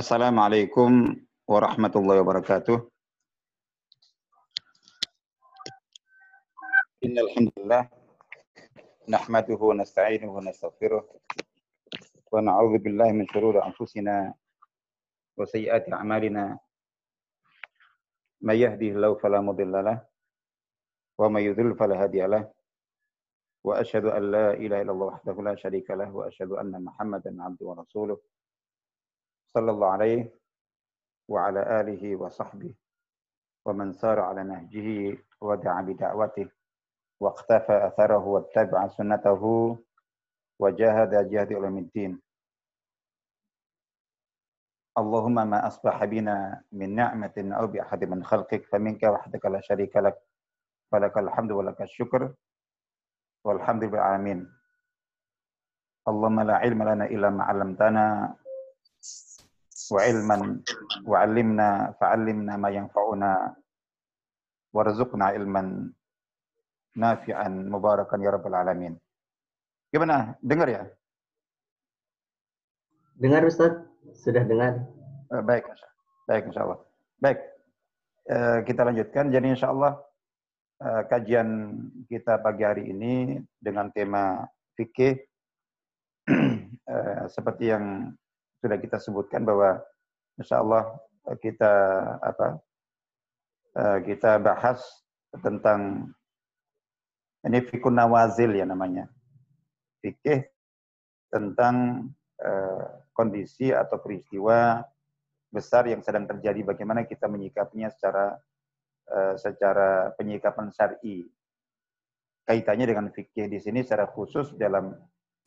السلام عليكم ورحمة الله وبركاته إن الحمد لله نحمده ونستعينه ونستغفره ونعوذ بالله من شرور أنفسنا وسيئات أعمالنا من يهديه الله فلا مضل له ومن يذل فلا هادي له وأشهد أن لا إله إلا الله وحده لا شريك له وأشهد أن محمدا عبده ورسوله صلى الله عليه وعلى آله وصحبه ومن سار على نهجه ودعا بدعوته واقتفى أثره واتبع سنته وجاهد جهد علم الدين. اللهم ما أصبح بنا من نعمة أو بأحد من خلقك فمنك وحدك لا شريك لك فلك الحمد ولك الشكر والحمد لله العالمين اللهم لا علم لنا إلا ما علمتنا wa وعلمنا فعلمنا ما ينفعنا ma yanfa'una warzuqna ilman nafi'an mubarakan ya rabbal alamin. Gimana? Dengar ya? Dengar Ustaz? Sudah dengar? Eh, baik, baik insya Allah. Baik, eh, kita lanjutkan. Jadi insya Allah eh, kajian kita pagi hari ini dengan tema fikih seperti yang sudah kita sebutkan bahwa insya Allah kita apa kita bahas tentang ini fikun nawazil ya namanya. Fikih tentang uh, kondisi atau peristiwa besar yang sedang terjadi bagaimana kita menyikapinya secara secara penyikapan syar'i. Kaitannya dengan fikih di sini secara khusus dalam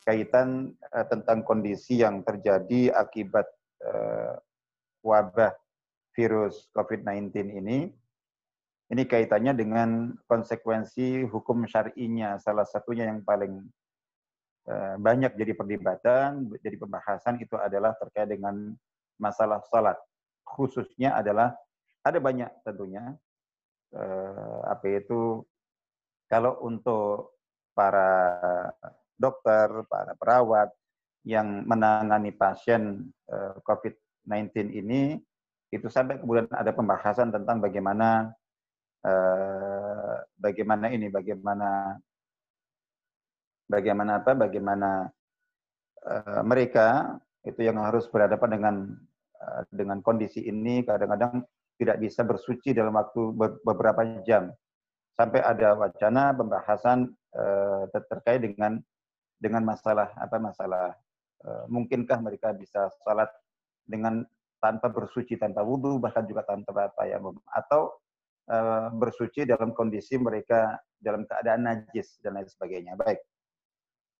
kaitan uh, tentang kondisi yang terjadi akibat uh, wabah virus COVID-19 ini ini kaitannya dengan konsekuensi hukum syar'inya salah satunya yang paling Eh, banyak jadi perdebatan, jadi pembahasan itu adalah terkait dengan masalah salat. Khususnya adalah ada banyak tentunya eh, apa itu kalau untuk para dokter, para perawat yang menangani pasien eh, COVID-19 ini itu sampai kemudian ada pembahasan tentang bagaimana bagaimana ini bagaimana bagaimana apa bagaimana uh, mereka itu yang harus berhadapan dengan dengan kondisi ini kadang-kadang tidak bisa bersuci dalam waktu beberapa jam. Sampai ada wacana pembahasan terkait dengan dengan masalah apa masalah uh, mungkinkah mereka bisa salat dengan tanpa bersuci tanpa wudhu bahkan juga tanpa tayamum atau uh, bersuci dalam kondisi mereka dalam keadaan najis dan lain sebagainya? Baik.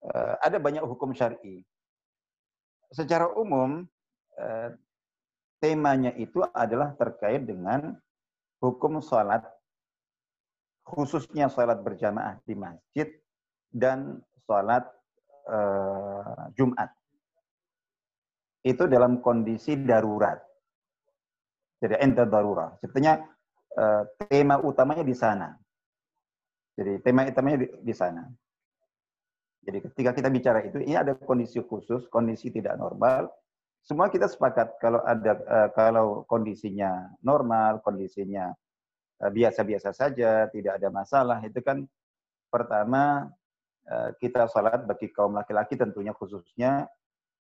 Eh, ada banyak hukum syar'i. Secara umum eh, temanya itu adalah terkait dengan hukum sholat, khususnya sholat berjamaah di masjid dan sholat uh, Jumat. Itu dalam kondisi darurat. Jadi ente darurat. Sebetulnya uh, tema utamanya di sana. Jadi tema utamanya di, di sana. Jadi ketika kita bicara itu, ini ada kondisi khusus, kondisi tidak normal. Semua kita sepakat kalau ada uh, kalau kondisinya normal, kondisinya eh, biasa-biasa saja, tidak ada masalah, itu kan pertama kita sholat bagi kaum laki-laki tentunya khususnya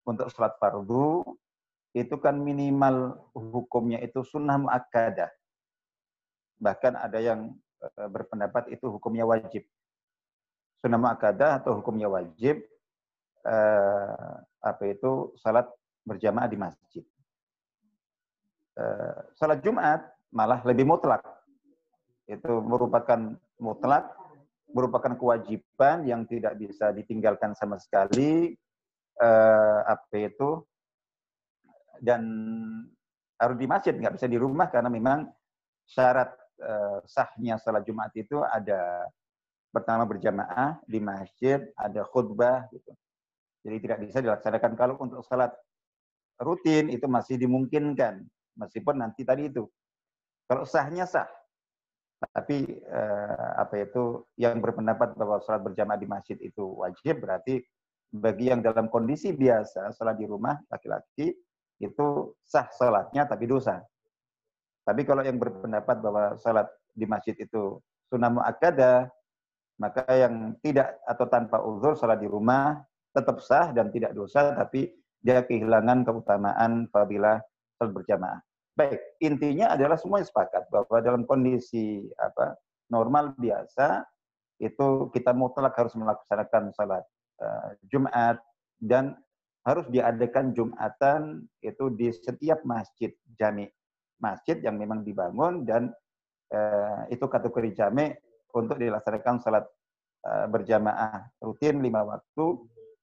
untuk sholat fardu itu kan minimal hukumnya itu sunnah muakkadah. Bahkan ada yang berpendapat itu hukumnya wajib sunnah muakkadah atau hukumnya wajib eh, apa itu salat berjamaah di masjid. Eh, salat Jumat malah lebih mutlak. Itu merupakan mutlak, merupakan kewajiban yang tidak bisa ditinggalkan sama sekali. Eh, apa itu dan harus di masjid, nggak bisa di rumah karena memang syarat eh, sahnya salat Jumat itu ada pertama berjamaah di masjid, ada khutbah gitu. Jadi tidak bisa dilaksanakan kalau untuk salat rutin itu masih dimungkinkan meskipun nanti tadi itu kalau sahnya sah. Tapi eh, apa itu yang berpendapat bahwa salat berjamaah di masjid itu wajib berarti bagi yang dalam kondisi biasa salat di rumah laki-laki itu sah salatnya tapi dosa. Tapi kalau yang berpendapat bahwa salat di masjid itu sunnah muakkadah, maka yang tidak atau tanpa uzur salat di rumah tetap sah dan tidak dosa, tapi dia kehilangan keutamaan apabila salat berjamaah. Baik, intinya adalah semuanya sepakat bahwa dalam kondisi apa normal biasa itu kita mutlak harus melaksanakan salat uh, Jumat dan harus diadakan Jumatan itu di setiap masjid jami. Masjid yang memang dibangun dan uh, itu kategori jami untuk dilaksanakan salat uh, berjamaah rutin lima waktu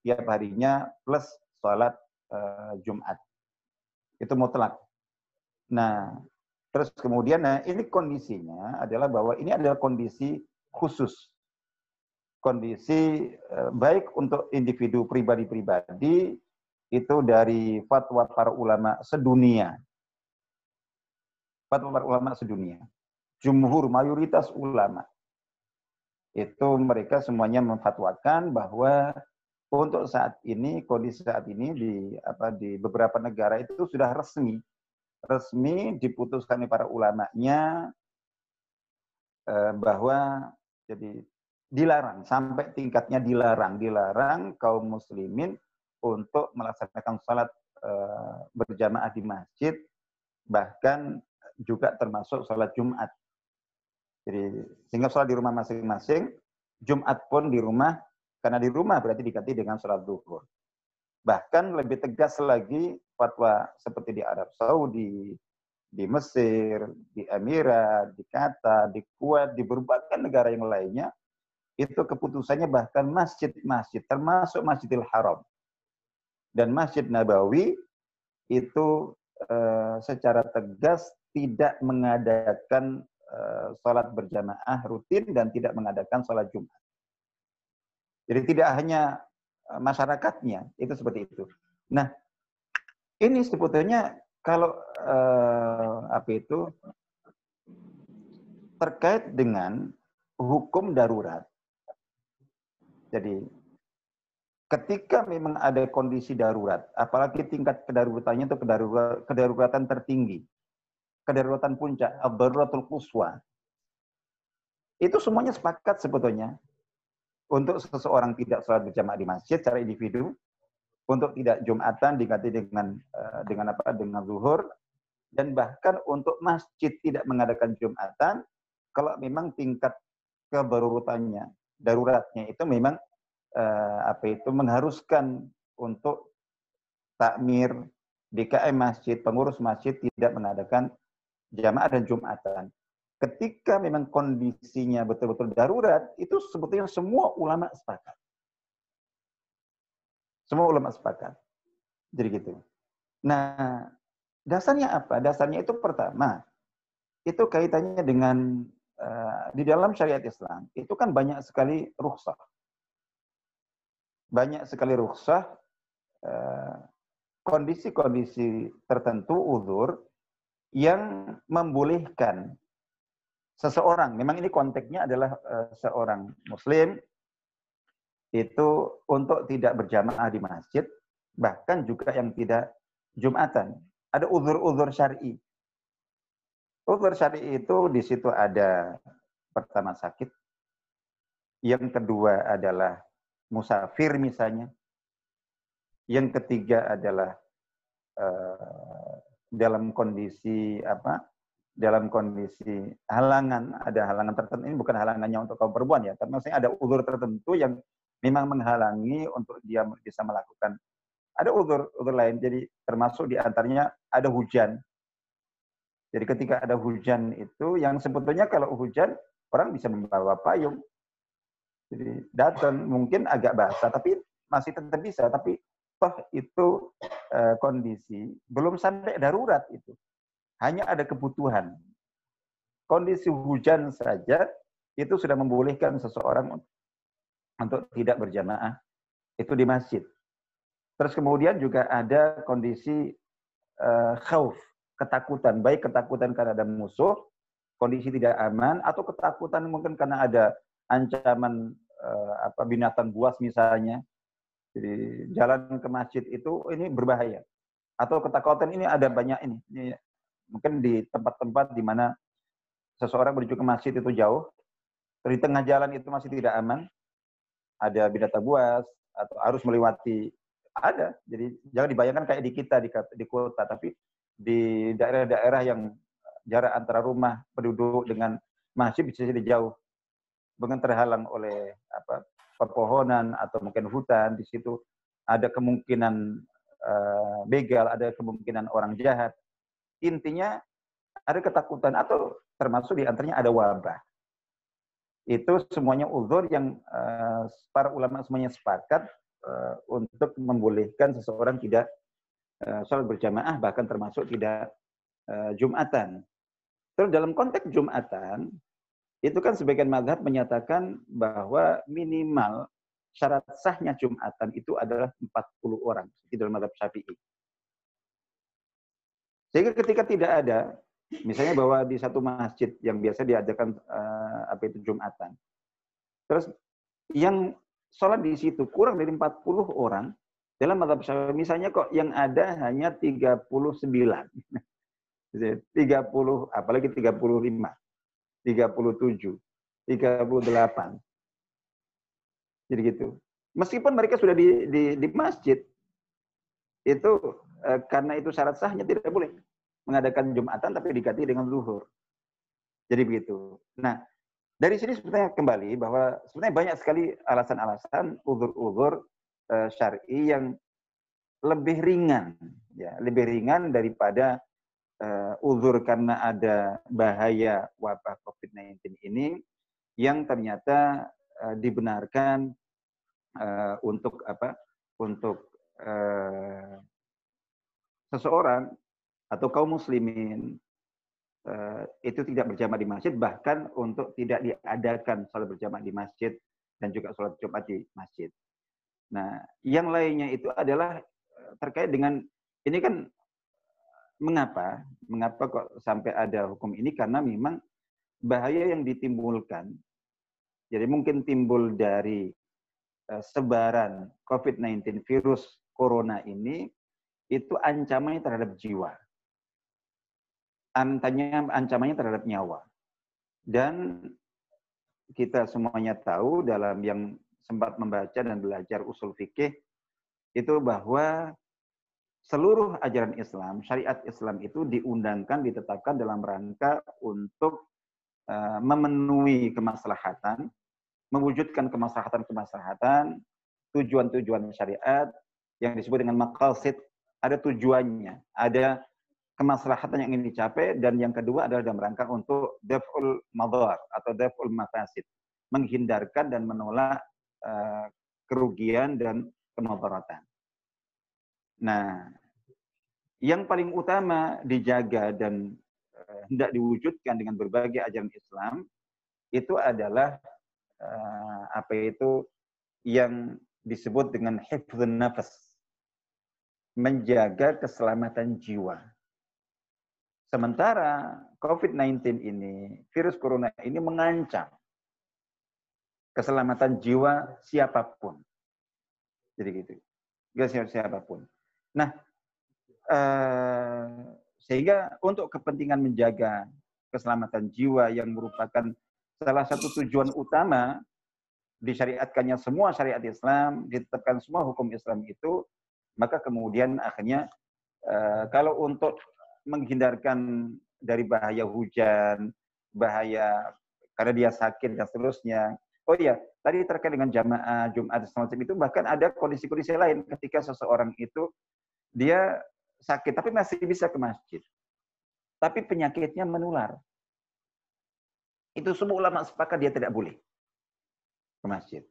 tiap harinya plus salat uh, Jumat. Itu mutlak. Nah, terus kemudian nah ini kondisinya adalah bahwa ini adalah kondisi khusus kondisi eh, baik untuk individu pribadi-pribadi itu dari fatwa para ulama sedunia. Fatwa para ulama sedunia. Jumhur mayoritas ulama itu mereka semuanya memfatwakan bahwa untuk saat ini kondisi saat ini di apa di beberapa negara itu sudah resmi resmi diputuskan oleh para ulamanya eh, bahwa jadi dilarang sampai tingkatnya dilarang dilarang kaum muslimin untuk melaksanakan salat e, berjamaah di masjid bahkan juga termasuk salat Jumat. Jadi sehingga salat di rumah masing-masing, Jumat pun di rumah karena di rumah berarti diganti dengan salat zuhur. Bahkan lebih tegas lagi fatwa seperti di Arab Saudi, di Mesir, di Emirat, di Qatar, di Kuwait, di berbagai negara yang lainnya itu keputusannya bahkan masjid-masjid, termasuk Masjidil Haram dan Masjid Nabawi itu uh, secara tegas tidak mengadakan uh, sholat berjamaah rutin dan tidak mengadakan sholat Jumat. Jadi tidak hanya eh, masyarakatnya, itu seperti itu. Nah, ini sebetulnya kalau uh, apa itu terkait dengan hukum darurat jadi ketika memang ada kondisi darurat, apalagi tingkat kedaruratannya itu kedaruratan tertinggi, kedaruratan puncak, ad-daruratul quswa. Itu semuanya sepakat sebetulnya untuk seseorang tidak sholat berjamaah di masjid secara individu, untuk tidak jumatan diganti dengan eh, dengan apa dengan zuhur dan bahkan untuk masjid tidak mengadakan jumatan kalau memang tingkat keberurutannya daruratnya itu memang uh, apa itu mengharuskan untuk takmir DKM masjid, pengurus masjid tidak mengadakan jamaah dan jumatan. Ketika memang kondisinya betul-betul darurat, itu sebetulnya semua ulama sepakat. Semua ulama sepakat. Jadi gitu. Nah, dasarnya apa? Dasarnya itu pertama, itu kaitannya dengan Eh, di dalam syariat Islam itu kan banyak sekali rukhsah. Banyak sekali rukhsah eh, kondisi-kondisi tertentu uzur yang membolehkan seseorang, memang ini konteksnya adalah uh, seorang muslim itu untuk tidak berjamaah di masjid, bahkan juga yang tidak jumatan. Ada uzur-uzur syar'i Ukur syari itu di situ ada pertama sakit, yang kedua adalah musafir misalnya, yang ketiga adalah uh, dalam kondisi apa? Dalam kondisi halangan, ada halangan tertentu. Ini bukan halangannya untuk kaum perempuan ya, tapi maksudnya ada uzur tertentu yang memang menghalangi untuk dia bisa melakukan. Ada uzur uzur lain, jadi termasuk di antaranya ada hujan. Jadi ketika ada hujan itu, yang sebetulnya kalau hujan, orang bisa membawa payung. Jadi datang mungkin agak basah, tapi masih tetap bisa. Tapi toh itu uh, kondisi belum sampai darurat itu. Hanya ada kebutuhan. Kondisi hujan saja itu sudah membolehkan seseorang untuk tidak berjamaah itu di masjid. Terus kemudian juga ada kondisi uh, khauf, ketakutan, baik ketakutan karena ada musuh, kondisi tidak aman, atau ketakutan mungkin karena ada ancaman uh, apa binatang buas misalnya. Jadi jalan ke masjid itu ini berbahaya. atau ketakutan ini ada banyak ini. ini mungkin di tempat-tempat di mana seseorang menuju ke masjid itu jauh, di tengah jalan itu masih tidak aman, ada binatang buas atau harus melewati ada. Jadi jangan dibayangkan kayak di kita di, di kota, tapi di daerah-daerah yang jarak antara rumah penduduk dengan masjid bisa jadi jauh, bukan terhalang oleh apa pepohonan atau mungkin hutan di situ ada kemungkinan uh, begal, ada kemungkinan orang jahat. Intinya ada ketakutan atau termasuk di antaranya ada wabah. Itu semuanya uzur yang uh, para ulama semuanya sepakat uh, untuk membolehkan seseorang tidak uh, sholat berjamaah bahkan termasuk tidak uh, jumatan. Terus dalam konteks jumatan itu kan sebagian madhab menyatakan bahwa minimal syarat sahnya Jumatan itu adalah 40 orang di dalam madhab syafi'i. Sehingga ketika tidak ada, misalnya bahwa di satu masjid yang biasa diadakan uh, apa itu Jumatan, terus yang sholat di situ kurang dari 40 orang, dalam madhab syafi'i misalnya kok yang ada hanya 39. 30, apalagi 35, 37, 38. Jadi gitu. Meskipun mereka sudah di, di, di masjid, itu eh, karena itu syarat sahnya tidak boleh mengadakan Jumatan tapi diganti dengan zuhur. Jadi begitu. Nah, dari sini sebenarnya kembali bahwa sebenarnya banyak sekali alasan-alasan uzur-uzur eh, syar'i yang lebih ringan, ya, lebih ringan daripada uh, uzur karena ada bahaya wabah COVID-19 ini yang ternyata uh, dibenarkan uh, untuk apa? Untuk uh, seseorang atau kaum muslimin uh, itu tidak berjamaah di masjid, bahkan untuk tidak diadakan sholat berjamaah di masjid dan juga sholat Jumat di masjid. Nah, yang lainnya itu adalah terkait dengan ini kan mengapa? Mengapa kok sampai ada hukum ini? Karena memang bahaya yang ditimbulkan. Jadi mungkin timbul dari Eh, sebaran COVID-19 virus corona ini itu ancamannya terhadap jiwa. Antanya, ancamannya terhadap nyawa. Dan kita semuanya tahu dalam yang sempat membaca dan belajar usul fikih itu bahwa seluruh ajaran Islam, syariat Islam itu diundangkan, ditetapkan dalam rangka untuk uh, memenuhi kemaslahatan mewujudkan kemaslahatan-kemaslahatan, tujuan-tujuan syariat yang disebut dengan maqasid, ada tujuannya, ada kemaslahatan yang ingin dicapai dan yang kedua adalah dalam rangka untuk daf'ul madhar atau daf'ul mafasid, menghindarkan dan menolak uh, kerugian dan kemudaratan. Nah, yang paling utama dijaga dan uh, hendak diwujudkan dengan berbagai ajaran Islam itu adalah uh, apa itu yang disebut dengan hifdzun nafas. Menjaga keselamatan jiwa. Sementara COVID-19 ini, virus corona ini mengancam keselamatan jiwa siapa pun. Jadi gitu. Gak siapa pun. Nah, uh, sehingga untuk kepentingan menjaga keselamatan jiwa yang merupakan salah satu tujuan utama disyariatkannya semua syariat Islam, ditetapkan semua hukum Islam itu, maka kemudian akhirnya uh, kalau untuk menghindarkan dari bahaya hujan, bahaya karena dia sakit dan seterusnya. Oh iya, tadi terkait dengan jamaah Jumat semacam itu bahkan ada kondisi-kondisi lain ketika seseorang itu dia sakit tapi masih bisa ke masjid. Tapi penyakitnya menular. Itu semua ulama sepakat dia tidak boleh ke masjid.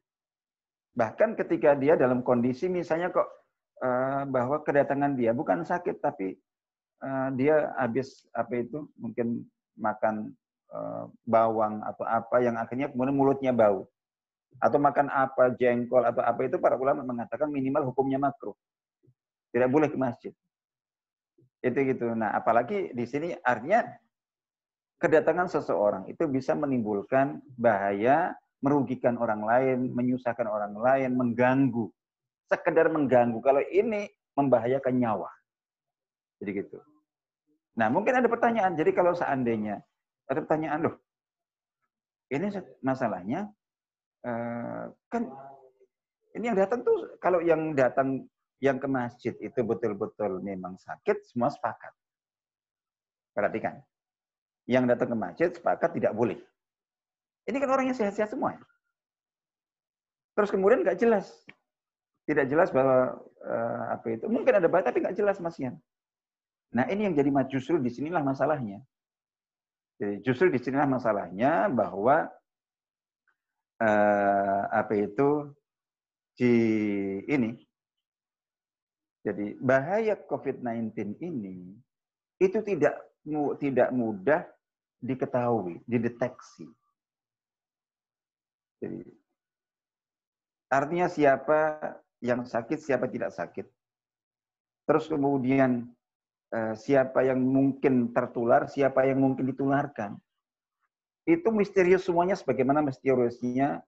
Bahkan ketika dia dalam kondisi misalnya kok uh, bahwa kedatangan dia bukan sakit tapi uh, dia habis apa itu mungkin makan uh, bawang atau apa yang akhirnya kemudian mulutnya bau atau makan apa jengkol atau apa itu para ulama mengatakan minimal hukumnya makruh. Tidak boleh ke masjid. Itu gitu. Nah, apalagi di sini artinya kedatangan seseorang itu bisa menimbulkan bahaya, merugikan orang lain, menyusahkan orang lain, mengganggu. Sekedar mengganggu. Kalau ini membahayakan nyawa. Jadi gitu. Nah, mungkin ada pertanyaan. Jadi kalau seandainya ada pertanyaan loh, ini masalahnya eh, kan ini yang datang tuh kalau yang datang yang ke masjid itu betul-betul memang sakit, semua sepakat. Perhatikan. Yang datang ke masjid sepakat tidak boleh. Ini kan orangnya sehat-sehat semua. Terus kemudian nggak jelas. Tidak jelas bahwa uh, apa itu. Mungkin ada batas tapi nggak jelas Mas Yan. Nah ini yang jadi justru di sinilah masalahnya. Jadi justru di sinilah masalahnya bahwa uh, apa itu di ini. Jadi bahaya COVID-19 ini itu tidak tidak mudah diketahui, dideteksi. Jadi, artinya siapa yang sakit, siapa tidak sakit. Terus kemudian eh, siapa yang mungkin tertular, siapa yang mungkin ditularkan. Itu misterius semuanya sebagaimana misteriusnya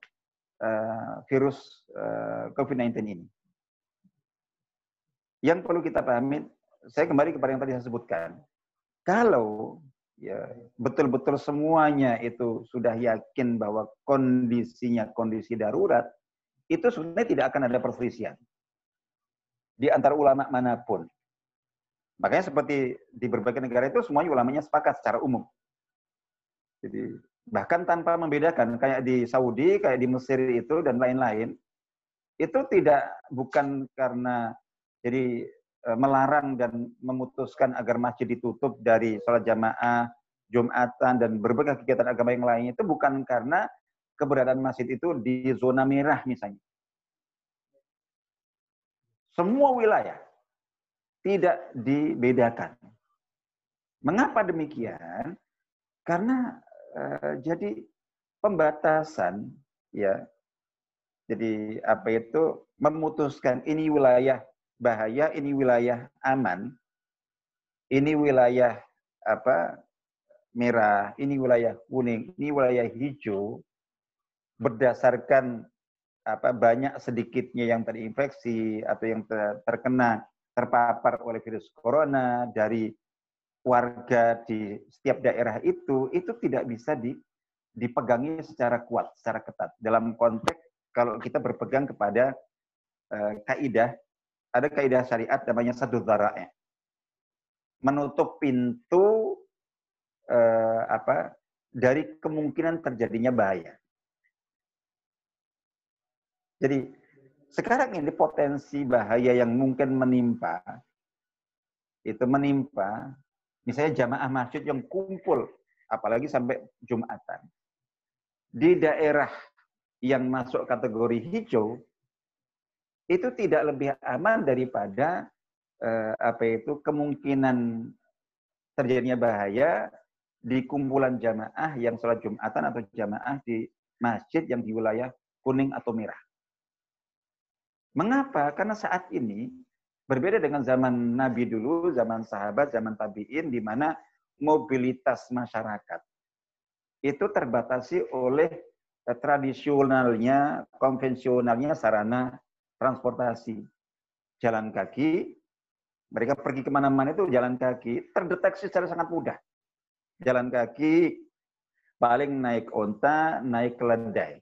eh, virus eh, COVID-19 ini. Yang perlu kita pahami, saya kembali kepada yang tadi saya sebutkan. Kalau ya betul-betul semuanya itu sudah yakin bahwa kondisinya kondisi darurat, itu sebenarnya tidak akan ada perselisihan di antara ulama mana pun. Makanya seperti di berbagai negara itu semuanya ulamanya sepakat secara umum. Jadi bahkan tanpa membedakan kayak di Saudi, kayak di Mesir itu dan lain-lain, itu tidak bukan karena jadi Eh, melarang dan memutuskan agar masjid ditutup dari sholat jamaah, jumatan, dan berbagai kegiatan agama yang lainnya itu bukan karena keberadaan masjid itu di zona merah misalnya. Semua wilayah tidak dibedakan. Mengapa demikian? Karena uh, jadi pembatasan ya. Jadi apa itu memutuskan ini wilayah bahaya, ini wilayah aman, ini wilayah apa merah, ini wilayah kuning, ini wilayah hijau, berdasarkan apa banyak sedikitnya yang terinfeksi atau yang terkena terpapar oleh virus corona dari warga di setiap daerah itu itu tidak bisa di, dipegangi secara kuat, secara ketat. Dalam konteks kalau kita berpegang kepada uh, kaidah ada kaidah syariat namanya sadu dhara'i. Menutup pintu eh, apa dari kemungkinan terjadinya bahaya. Jadi sekarang ini potensi bahaya yang mungkin menimpa itu menimpa misalnya jamaah masjid yang kumpul apalagi sampai Jumatan. Di daerah yang masuk kategori hijau itu tidak lebih aman daripada eh, apa itu kemungkinan terjadinya bahaya di kumpulan jamaah yang sholat Jumatan atau jamaah di masjid yang di wilayah kuning atau merah. Mengapa? Karena saat ini berbeda dengan zaman Nabi dulu, zaman sahabat, zaman tabi'in, di mana mobilitas masyarakat itu terbatasi oleh eh, tradisionalnya, konvensionalnya sarana transportasi jalan kaki, mereka pergi ke mana-mana itu jalan kaki, terdeteksi secara sangat mudah. Jalan kaki paling naik onta, naik keledai.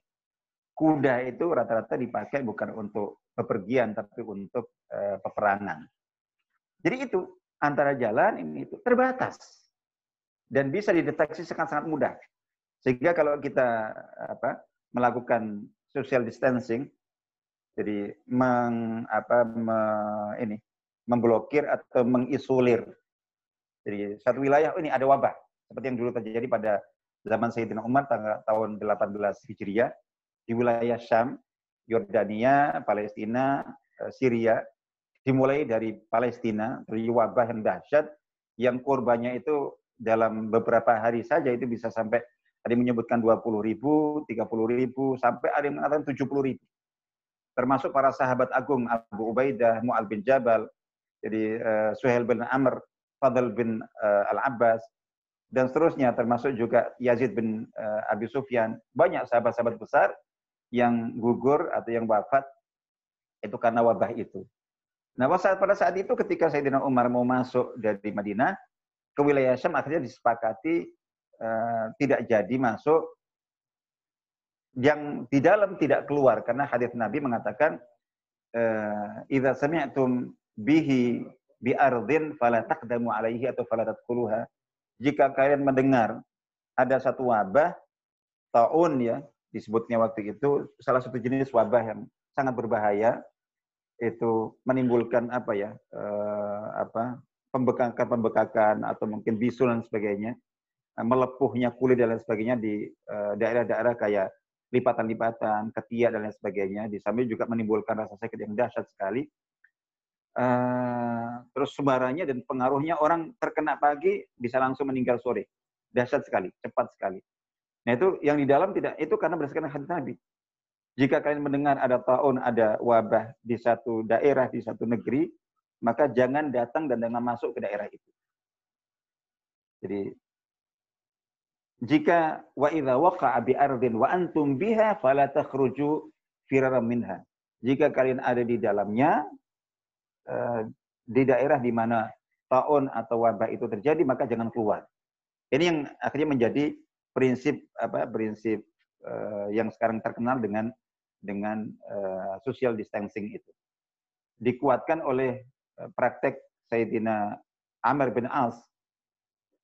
Kuda itu rata-rata dipakai bukan untuk bepergian, tapi untuk e, peperangan. Jadi itu antara jalan ini itu terbatas dan bisa dideteksi sangat-sangat mudah. Sehingga kalau kita apa, melakukan social distancing, jadi meng, apa, me, ini, memblokir atau mengisolir. Jadi satu wilayah, oh ini ada wabah. Seperti yang dulu terjadi pada zaman Sayyidina Umar tanggal tahun 18 Hijriah di wilayah Syam, Yordania, Palestina, eh, Syria, dimulai dari Palestina, dari wabah yang dahsyat, yang korbannya itu dalam beberapa hari saja itu bisa sampai ada yang menyebutkan 20 ribu, 30 ribu, sampai ada yang mengatakan 70 ribu termasuk para sahabat agung Abu Ubaidah, Mu'al bin Jabal, jadi uh, Suhail bin Amr, Fadl bin uh, Al-Abbas, dan seterusnya termasuk juga Yazid bin uh, Abi Sufyan. Banyak sahabat-sahabat besar yang gugur atau yang wafat itu karena wabah itu. Nah, pada saat itu ketika Sayyidina Umar mau masuk dari Madinah ke wilayah Syam, akhirnya disepakati uh, tidak jadi masuk yang di dalam tidak keluar karena hadis Nabi mengatakan uh, idza sami'tum bihi bi ardin fala taqdamu alaihi atau fala tadkhuluha jika kalian mendengar ada satu wabah taun ya disebutnya waktu itu salah satu jenis wabah yang sangat berbahaya itu menimbulkan apa ya eh, apa pembekakan-pembekakan atau mungkin bisul dan sebagainya, eh, melepuhnya kulit dan lain sebagainya di eh, daerah-daerah kayak lipatan-lipatan, ketiak dan lain sebagainya. Di samping juga menimbulkan rasa sakit yang dahsyat sekali. Terus sebarannya dan pengaruhnya orang terkena pagi bisa langsung meninggal sore. Dahsyat sekali, cepat sekali. Nah itu yang di dalam tidak itu karena berdasarkan hadis Nabi. Jika kalian mendengar ada tahun, ada wabah di satu daerah, di satu negeri, maka jangan datang dan jangan masuk ke daerah itu. Jadi jika wa idza waqa'a bi ardin wa antum biha fala takhruju firaram minha. Jika kalian ada di dalamnya eh, di daerah di mana taun atau wabah itu terjadi maka jangan keluar. Ini yang akhirnya menjadi prinsip apa prinsip uh, yang sekarang terkenal dengan dengan uh, social distancing itu. Dikuatkan oleh uh, praktek Sayyidina Amr bin As.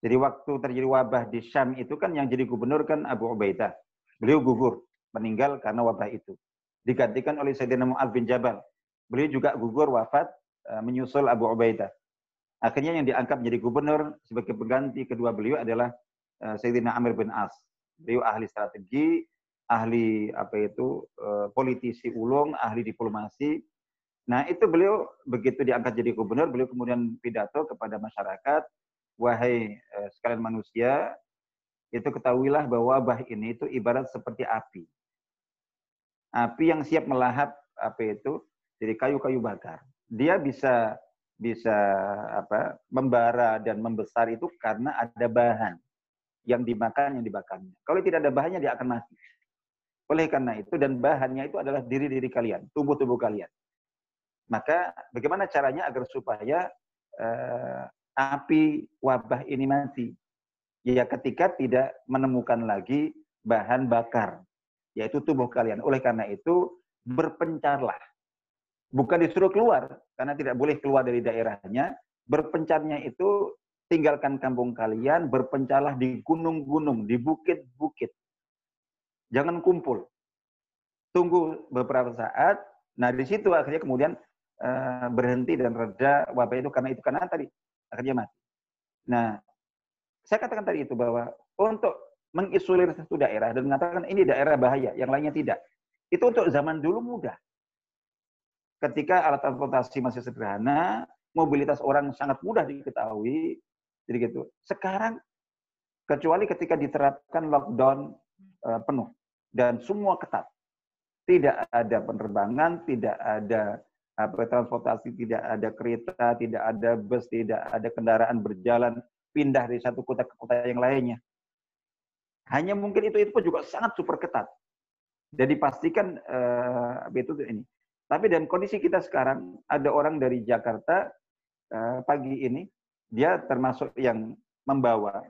Jadi waktu terjadi wabah di Syam itu kan yang jadi gubernur kan Abu Ubaidah. Beliau gugur, meninggal karena wabah itu. Digantikan oleh Sayyidina Mu'ad bin Jabal. Beliau juga gugur wafat menyusul Abu Ubaidah. Akhirnya yang diangkat menjadi gubernur sebagai pengganti kedua beliau adalah Sayyidina Amr bin As. Beliau ahli strategi, ahli apa itu eh, politisi ulung, ahli diplomasi. Nah itu beliau begitu diangkat jadi gubernur, beliau kemudian pidato kepada masyarakat, wahai eh, sekalian manusia, itu ketahuilah bahwa wabah ini itu ibarat seperti api. Api yang siap melahap apa itu jadi kayu-kayu bakar. Dia bisa bisa apa membara dan membesar itu karena ada bahan yang dimakan yang dibakarnya. Kalau tidak ada bahannya dia akan mati. Oleh karena itu, dan bahannya itu adalah diri-diri kalian, tubuh-tubuh kalian. Maka bagaimana caranya agar supaya uh, api wabah ini mati? Ya ketika tidak menemukan lagi bahan bakar, yaitu tubuh kalian. Oleh karena itu, berpencarlah. Bukan disuruh keluar, karena tidak boleh keluar dari daerahnya. Berpencarnya itu tinggalkan kampung kalian, berpencarlah di gunung-gunung, di bukit-bukit Jangan kumpul. Tunggu beberapa saat. Nah, di situ akhirnya kemudian uh, berhenti dan reda wabah itu karena itu karena tadi akhirnya mati. Nah, saya katakan tadi itu bahwa untuk mengisolir satu daerah dan mengatakan ini daerah bahaya, yang lainnya tidak. Itu untuk zaman dulu mudah. Ketika alat transportasi masih sederhana, mobilitas orang sangat mudah diketahui, jadi gitu. Sekarang kecuali ketika diterapkan lockdown uh, penuh dan semua ketat. Tidak ada penerbangan, tidak ada apa transportasi, tidak ada kereta, tidak ada bus, tidak ada kendaraan berjalan pindah dari satu kota ke kota yang lainnya. Hanya mungkin itu itu pun juga sangat super ketat. Jadi pastikan uh, itu ini. Tapi dalam kondisi kita sekarang ada orang dari Jakarta uh, pagi ini dia termasuk yang membawa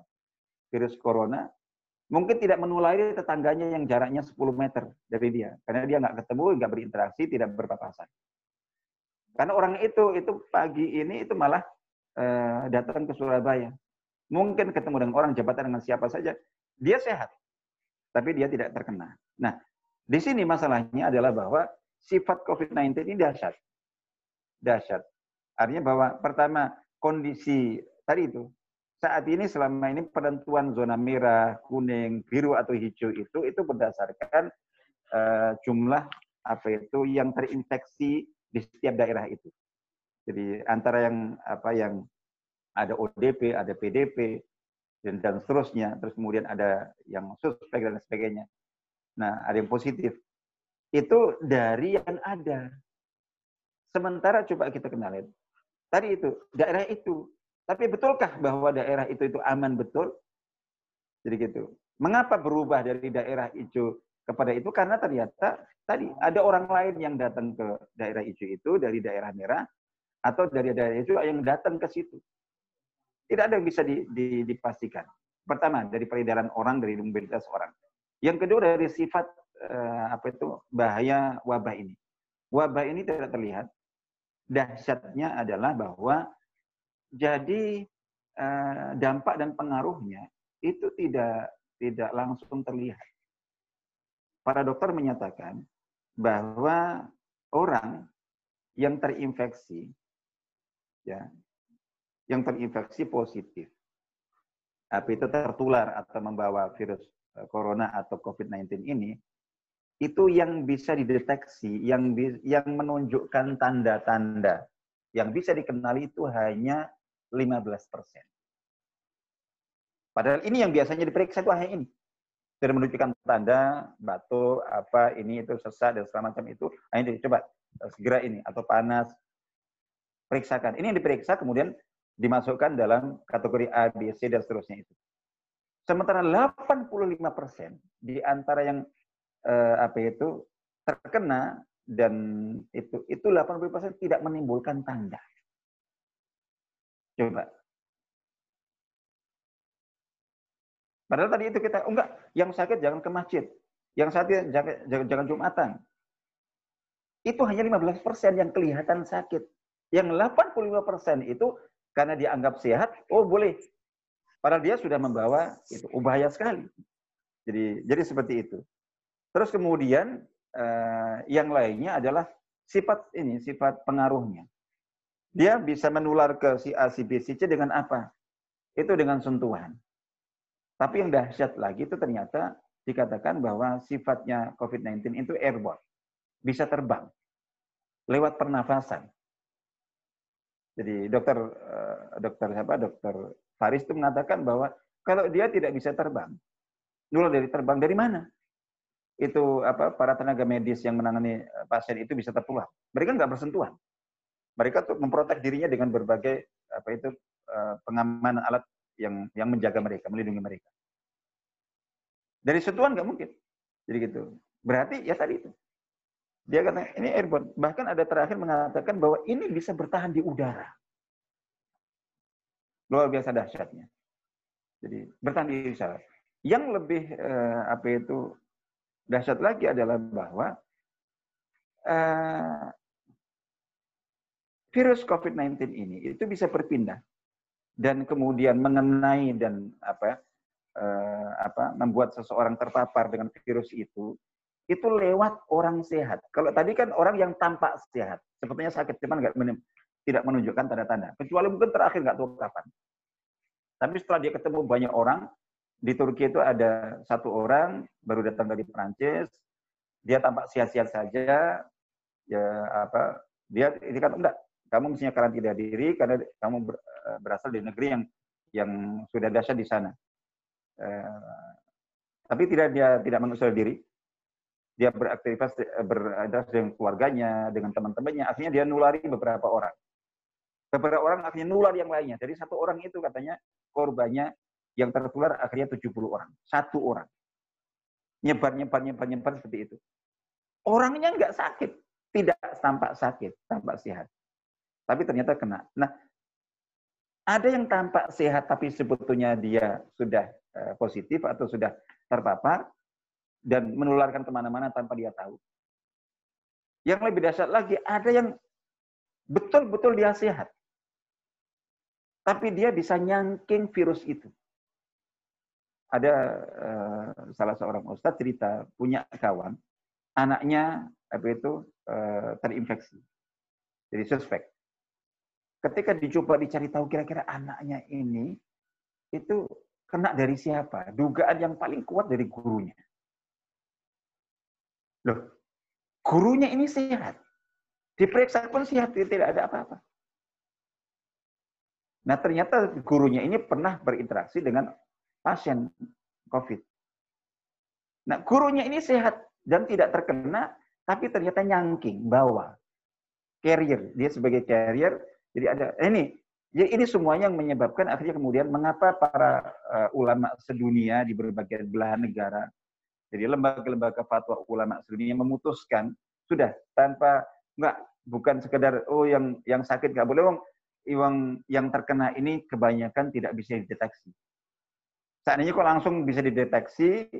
virus corona mungkin tidak menulari tetangganya yang jaraknya 10 meter dari dia. Karena dia nggak ketemu, nggak berinteraksi, tidak berpapasan. Karena orang itu, itu pagi ini itu malah uh, datang ke Surabaya. Mungkin ketemu dengan orang jabatan dengan siapa saja, dia sehat. Tapi dia tidak terkena. Nah, di sini masalahnya adalah bahwa sifat COVID-19 ini dahsyat. Dahsyat. Artinya bahwa pertama, kondisi tadi itu, saat ini selama ini penentuan zona merah, kuning, biru atau hijau itu itu berdasarkan uh, jumlah apa itu yang terinfeksi di setiap daerah itu. Jadi antara yang apa yang ada ODP, ada PDP dan, dan seterusnya, terus kemudian ada yang suspek dan sebagainya. Nah, ada yang positif. Itu dari yang ada. Sementara coba kita kenalin. Tadi itu, daerah itu tapi betulkah bahwa daerah itu itu aman betul? Jadi gitu. Mengapa berubah dari daerah hijau kepada itu? Karena ternyata tadi ada orang lain yang datang ke daerah hijau itu dari daerah merah. atau dari daerah itu yang datang ke situ. Tidak ada yang bisa di, di, dipastikan. Pertama, dari peredaran orang, dari mobilitas orang. Yang kedua, dari sifat uh, apa itu bahaya wabah ini. Wabah ini tidak terlihat. Dahsyatnya adalah bahwa jadi uh, dampak dan pengaruhnya itu tidak tidak langsung terlihat. Para dokter menyatakan bahwa orang yang terinfeksi ya yang terinfeksi positif tapi itu tertular atau membawa virus eh, corona atau COVID-19 ini itu yang bisa dideteksi, yang yang menunjukkan tanda-tanda yang bisa dikenali itu hanya 15 persen. Padahal ini yang biasanya diperiksa itu hanya ini. Sudah menunjukkan tanda, batuk, apa, ini, itu, sesak, dan segala macam itu. Hanya coba eh, segera ini, atau panas, periksakan. Ini yang diperiksa, kemudian dimasukkan dalam kategori A, B, C, dan seterusnya itu. Sementara 85% di antara yang eh, apa itu terkena dan itu itu 80% tidak menimbulkan tanda. Coba. Padahal tadi itu kita, oh enggak, yang sakit jangan ke masjid. Yang sakit jangan, jangan, jangan Jumatan. Itu hanya 15% yang kelihatan sakit. Yang 85% itu karena dianggap sehat, oh boleh. Padahal dia sudah membawa itu, bahaya sekali. Jadi jadi seperti itu. Terus kemudian eh, yang lainnya adalah sifat ini, sifat pengaruhnya. Dia bisa menular ke si A, si B, si C dengan apa? Itu dengan sentuhan. Tapi yang dahsyat lagi itu ternyata dikatakan bahwa sifatnya COVID-19 itu airborne. Bisa terbang. Lewat pernafasan. Jadi dokter eh, dokter siapa? Dokter Faris itu mengatakan bahwa kalau dia tidak bisa terbang, nular dari terbang dari mana? Itu apa? Para tenaga medis yang menangani eh, pasien itu bisa tertular. Mereka nggak bersentuhan. Mereka tuh memprotek dirinya dengan berbagai apa itu eh, pengamanan alat yang yang menjaga mereka, melindungi mereka. Dari sentuhan nggak mungkin. Jadi gitu. Berarti ya tadi itu. Dia kata ini airborne. Bahkan ada terakhir mengatakan bahwa ini bisa bertahan di udara. Luar biasa dahsyatnya. Jadi bertahan di udara. Yang lebih eh, apa itu dahsyat lagi adalah bahwa eh, virus COVID-19 ini itu bisa berpindah dan kemudian mengenai dan apa eh, apa membuat seseorang terpapar dengan virus itu itu lewat orang sehat. Kalau tadi kan orang yang tampak sehat, sepertinya sakit, cuman nggak tidak menunjukkan tanda-tanda. Kecuali mungkin terakhir nggak tahu kapan. Tapi setelah dia ketemu banyak orang, di Turki itu ada satu orang baru datang dari Perancis, dia tampak sehat-sehat saja, ya apa, dia ini kan enggak, kamu mestinya karantina diri karena kamu eh, berasal dari negeri yang yang sudah dahsyat di sana. Eh, tapi tidak dia tidak mengusir diri, dia beraktivitas eh, berada dengan keluarganya, dengan teman-temannya, akhirnya dia nulari beberapa orang. Beberapa orang akhirnya nular yang lainnya. Jadi satu orang itu katanya korbannya yang tertular akhirnya 70 orang. Satu orang. Nyebar, nyebar, nyebar, nyebar seperti itu. Orangnya nggak sakit. Tidak tampak sakit, tampak sehat. Tapi ternyata kena. Nah, ada yang tampak sehat tapi sebetulnya dia sudah eh, positif atau sudah terpapar, dan menularkan ke mana-mana tanpa dia tahu. Yang lebih dahsyat lagi, ada yang betul-betul dia sehat. Tapi dia bisa nyangking virus itu. Ada uh, salah seorang ustadz cerita, punya kawan, anaknya apa itu uh, terinfeksi. Jadi suspek. Ketika dicoba dicari tahu kira-kira anaknya ini, itu kena dari siapa? Dugaan yang paling kuat dari gurunya. Loh, gurunya ini sehat. Diperiksa pun sehat, tidak ada apa-apa. Nah, ternyata gurunya ini pernah berinteraksi dengan pasien COVID. Nah, gurunya ini sehat dan tidak terkena, tapi ternyata nyangking, bawa. Carrier, dia sebagai carrier, jadi ada, eh, ini, jadi ini semuanya yang menyebabkan akhirnya kemudian mengapa para uh, ulama sedunia di berbagai belahan negara jadi lembaga-lembaga fatwa ulama sedunia memutuskan sudah tanpa enggak bukan sekedar oh yang yang sakit nggak boleh wong yang terkena ini kebanyakan tidak bisa dideteksi. Seandainya kok langsung bisa dideteksi,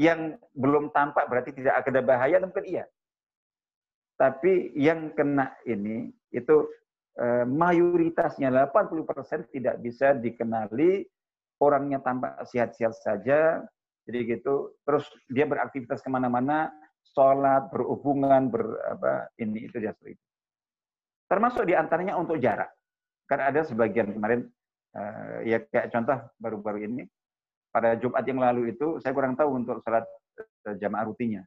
yang belum tampak berarti tidak ada bahaya, mungkin iya. Tapi yang kena ini itu eh, mayoritasnya 80% tidak bisa dikenali, orangnya tampak sehat-sehat saja, jadi gitu. Terus dia beraktivitas ke mana-mana, sholat, berhubungan, ber apa ini itu dia itu. Termasuk di antaranya untuk jarak. Kan ada sebagian kemarin, uh, ya kayak contoh baru-baru ini, pada Jumat yang lalu itu saya kurang tahu untuk sholat eh, jamaah rutinnya.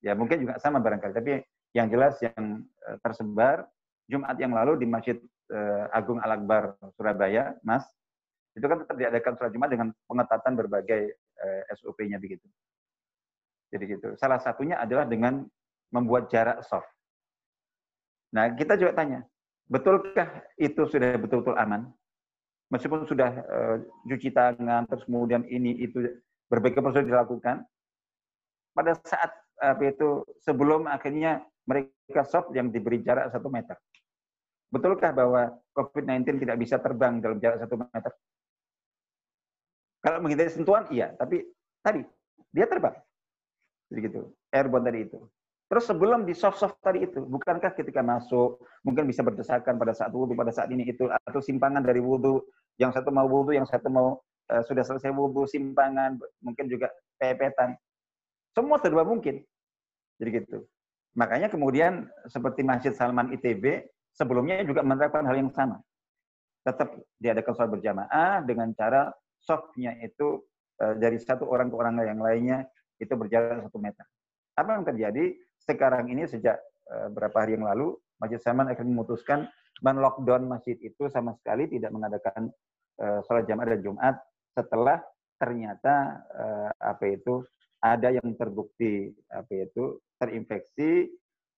Ya mungkin juga sama barangkali, tapi yang jelas yang eh, tersebar Jumat yang lalu di Masjid eh, Agung Al-Akbar Surabaya, Mas, itu kan tetap diadakan sholat Jumat dengan pengetatan berbagai SOP-nya begitu. Jadi gitu. Salah satunya adalah dengan membuat jarak soft. Nah, kita juga tanya, betulkah itu sudah betul-betul aman? Meskipun sudah uh, cuci tangan, terus kemudian ini itu berbagai prosedur dilakukan, pada saat apa itu sebelum akhirnya mereka soft yang diberi jarak satu meter. Betulkah bahwa COVID-19 tidak bisa terbang dalam jarak satu meter? Kalau menghindari sentuhan, iya. Tapi tadi, dia terbang. Jadi gitu. Airborne tadi itu. Terus sebelum di soft-soft tadi itu, bukankah ketika masuk, mungkin bisa berdesakan pada saat wudhu, pada saat ini itu, atau simpangan dari wudhu, yang satu mau wudhu, yang satu mau uh, sudah selesai wudhu, simpangan, mungkin juga pepetan. Semua serba mungkin. Jadi gitu. Makanya kemudian seperti Masjid Salman ITB, sebelumnya juga menerapkan hal yang sama. Tetap diadakan sholat berjamaah dengan cara softnya itu uh, dari satu orang ke orang yang lainnya itu berjalan satu meter. Apa yang terjadi? sekarang ini sejak uh, berapa hari yang lalu Masjid Saman akan memutuskan men-lockdown masjid itu sama sekali tidak mengadakan uh, sholat jamaah dan Jumat setelah ternyata uh, apa itu ada yang terbukti apa itu terinfeksi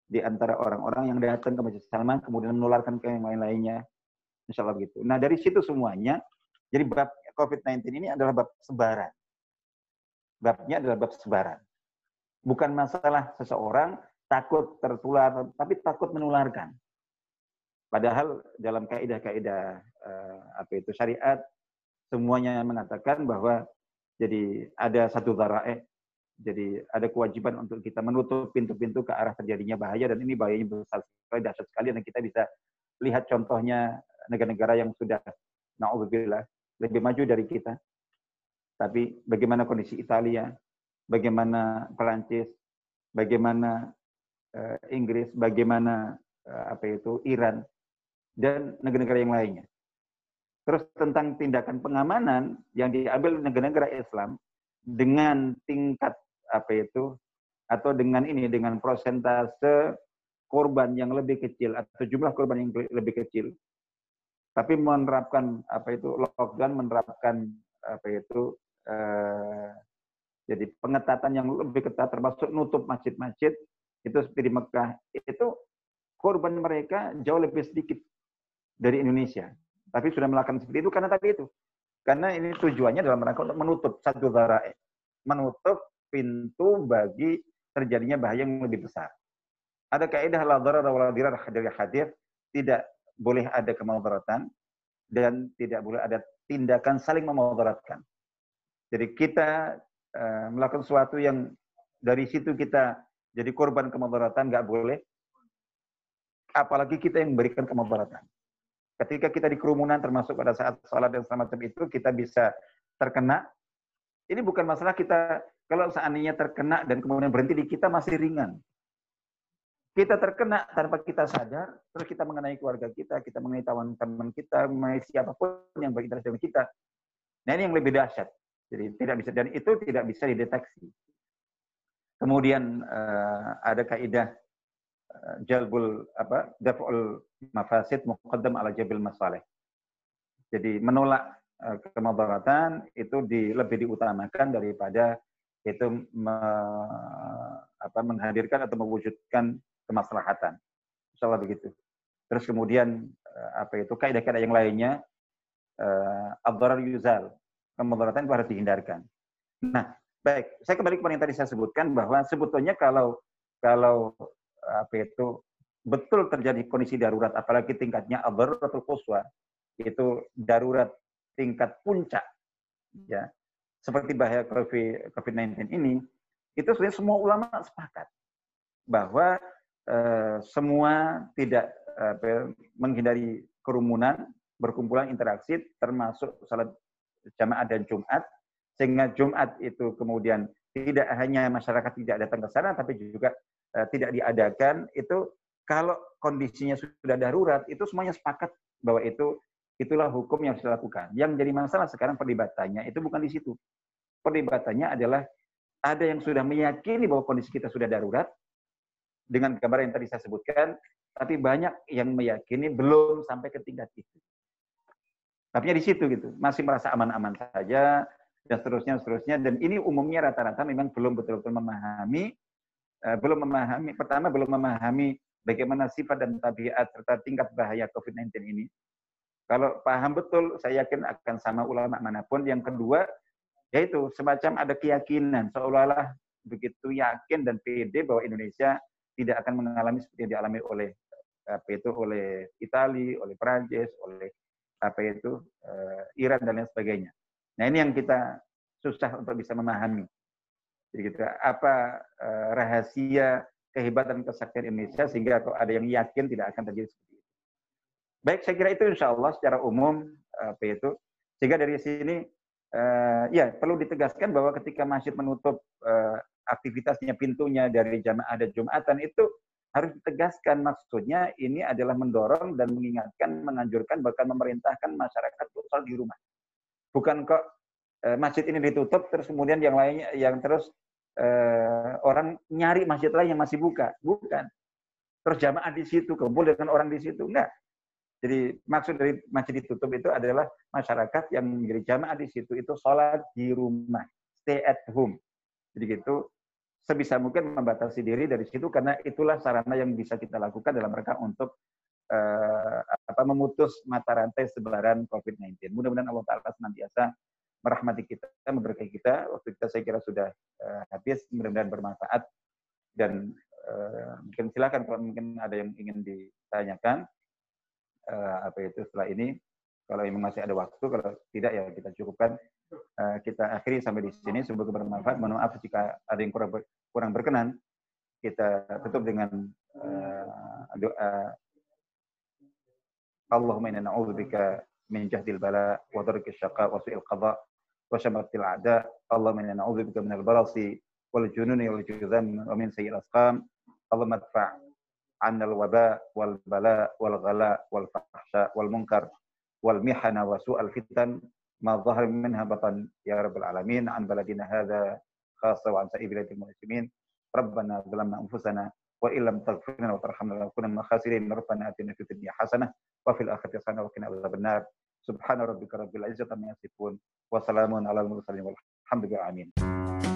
di antara orang-orang yang datang ke Masjid Salman kemudian menularkan ke yang lain-lainnya. Insya Allah begitu. Nah dari situ semuanya, jadi bab COVID-19 ini adalah bab sebaran. Babnya adalah bab sebaran bukan masalah seseorang takut tertular, tapi takut menularkan. Padahal dalam kaidah-kaidah uh, apa itu syariat semuanya mengatakan bahwa jadi ada satu darae, jadi ada kewajiban untuk kita menutup pintu-pintu ke arah terjadinya bahaya dan ini bahayanya besar sekali, dahsyat sekali dan kita bisa lihat contohnya negara-negara yang sudah naudzubillah lebih maju dari kita. Tapi bagaimana kondisi Italia, bagaimana Perancis, bagaimana uh, Inggris, bagaimana uh, apa itu Iran dan negara-negara yang lainnya. Terus tentang tindakan pengamanan yang diambil negara-negara Islam dengan tingkat apa itu atau dengan ini dengan prosentase korban yang lebih kecil atau jumlah korban yang lebih kecil tapi menerapkan apa itu lockdown menerapkan apa itu eh, jadi pengetatan yang lebih ketat termasuk nutup masjid-masjid itu seperti di Mekah itu korban mereka jauh lebih sedikit dari Indonesia. Tapi sudah melakukan seperti itu karena tadi itu. Karena ini tujuannya dalam rangka untuk menutup satu darae. Menutup pintu bagi terjadinya bahaya yang lebih besar. Ada kaidah la darar wa la dirar dari hadir, tidak boleh ada kemadaratan dan tidak boleh ada tindakan saling memadaratkan. Jadi kita Eh, melakukan sesuatu yang dari situ kita jadi korban kemadaratan nggak boleh. Apalagi kita yang memberikan kemadaratan. Ketika kita di kerumunan termasuk pada saat sholat dan semacam itu kita bisa terkena. Ini bukan masalah kita kalau seandainya terkena dan kemudian berhenti di kita masih ringan. Kita terkena tanpa kita sadar, terus kita mengenai keluarga kita, kita mengenai teman-teman kita, mengenai siapa pun yang berinteraksi dengan kita. Nah ini yang lebih dahsyat. Jadi tidak bisa dan itu tidak bisa dideteksi. Kemudian uh, ada kaidah jalbul apa daf'ul mafasid muqaddam ala jabil masalih. Jadi menolak uh, kemadaratan itu di, lebih diutamakan daripada itu me, apa, menghadirkan atau mewujudkan kemaslahatan. Insyaallah begitu. Terus kemudian apa itu kaidah-kaidah yang lainnya uh, yuzal kemudaratan itu harus dihindarkan. Nah, baik, saya kembali kepada yang tadi saya sebutkan bahwa sebetulnya kalau kalau apa itu? Betul terjadi kondisi darurat, apalagi tingkatnya adharatul quswa, itu darurat tingkat puncak, ya. Seperti bahaya COVID-19 ini, itu sebenarnya semua ulama sepakat bahwa eh, semua tidak menghindari kerumunan, berkumpulan interaksi, termasuk salat jamaah dan Jumat, sehingga Jumat itu kemudian tidak hanya masyarakat tidak datang ke sana, tapi juga tidak diadakan. Itu kalau kondisinya sudah darurat, itu semuanya sepakat bahwa itu itulah hukum yang harus dilakukan. Yang jadi masalah sekarang perdebatannya itu bukan di situ. Perdebatannya adalah ada yang sudah meyakini bahwa kondisi kita sudah darurat dengan gambar yang tadi saya sebutkan, tapi banyak yang meyakini belum sampai ke tingkat itu. Tapi di situ gitu, masih merasa aman-aman saja dan seterusnya seterusnya dan ini umumnya rata-rata memang belum betul-betul memahami uh, belum memahami pertama belum memahami bagaimana sifat dan tabiat serta tingkat bahaya COVID-19 ini. Kalau paham betul, saya yakin akan sama ulama mana pun. Yang kedua, yaitu semacam ada keyakinan seolah-olah begitu yakin dan pede bahwa Indonesia tidak akan mengalami seperti yang dialami oleh apa itu oleh Italia, oleh Prancis, oleh apa itu uh, Iran dan lain sebagainya. Nah ini yang kita susah untuk bisa memahami. Jadi kita apa uh, rahasia kehebatan kesaktian Indonesia sehingga ada yang yakin tidak akan terjadi seperti itu. Baik, saya kira itu insya Allah secara umum apa itu. Sehingga dari sini uh, ya perlu ditegaskan bahwa ketika masjid menutup uh, aktivitasnya pintunya dari jamaah dan jumatan itu harus ditegaskan maksudnya ini adalah mendorong dan mengingatkan, menganjurkan bahkan memerintahkan masyarakat untuk sholat di rumah. Bukan kok masjid ini ditutup terus kemudian yang lainnya yang terus e, orang nyari masjid lain yang masih buka, bukan. Terus jamaah di situ, kumpul dengan orang di situ, enggak. Jadi maksud dari masjid ditutup itu adalah masyarakat yang menjadi jamaah di situ itu sholat di rumah, stay at home. Jadi gitu sebisa mungkin membatasi diri dari situ karena itulah sarana yang bisa kita lakukan dalam rangka untuk uh, apa memutus mata rantai sebaran COVID-19. Mudah-mudahan Allah Taala senantiasa merahmati kita, memberkahi kita. Waktu kita saya kira sudah uh, habis, mudah-mudahan bermanfaat dan uh, mungkin silakan kalau mungkin ada yang ingin ditanyakan uh, apa itu setelah ini. Kalau memang masih ada waktu, kalau tidak ya kita cukupkan Eh, kita akhiri sampai di sini. Semoga bermanfaat. Mohon maaf jika ada yang kurang, kurang berkenan. Kita tutup dengan uh, doa. Allahumma inna na'udzubika min jahdil bala wa dharki syaqa wa su'il qada Allahumma inna na'udzubika min al-barasi wal jununi wal juzam wa min sayyi'il asqam. Allahumma adfa' عنا الوباء والبلاء والغلاء والفحشاء والمنكر والمحن وسوء الفتن. ما ظهر منها بطن يا رب العالمين. عن بلدنا هذا خاصة وعن سائر بلاد المسلمين. ربنا ظلمنا أنفسنا وإن لم تغفر لنا وترحمنا لنكون من الخاسرين. ربنا آتنا في الدنيا حسنة وفي الآخرة حسنة وقنا عذاب النار. subhana rabbika rabbil izzati amma yasifun wa salamun alal mursalin walhamdulillahi alamin.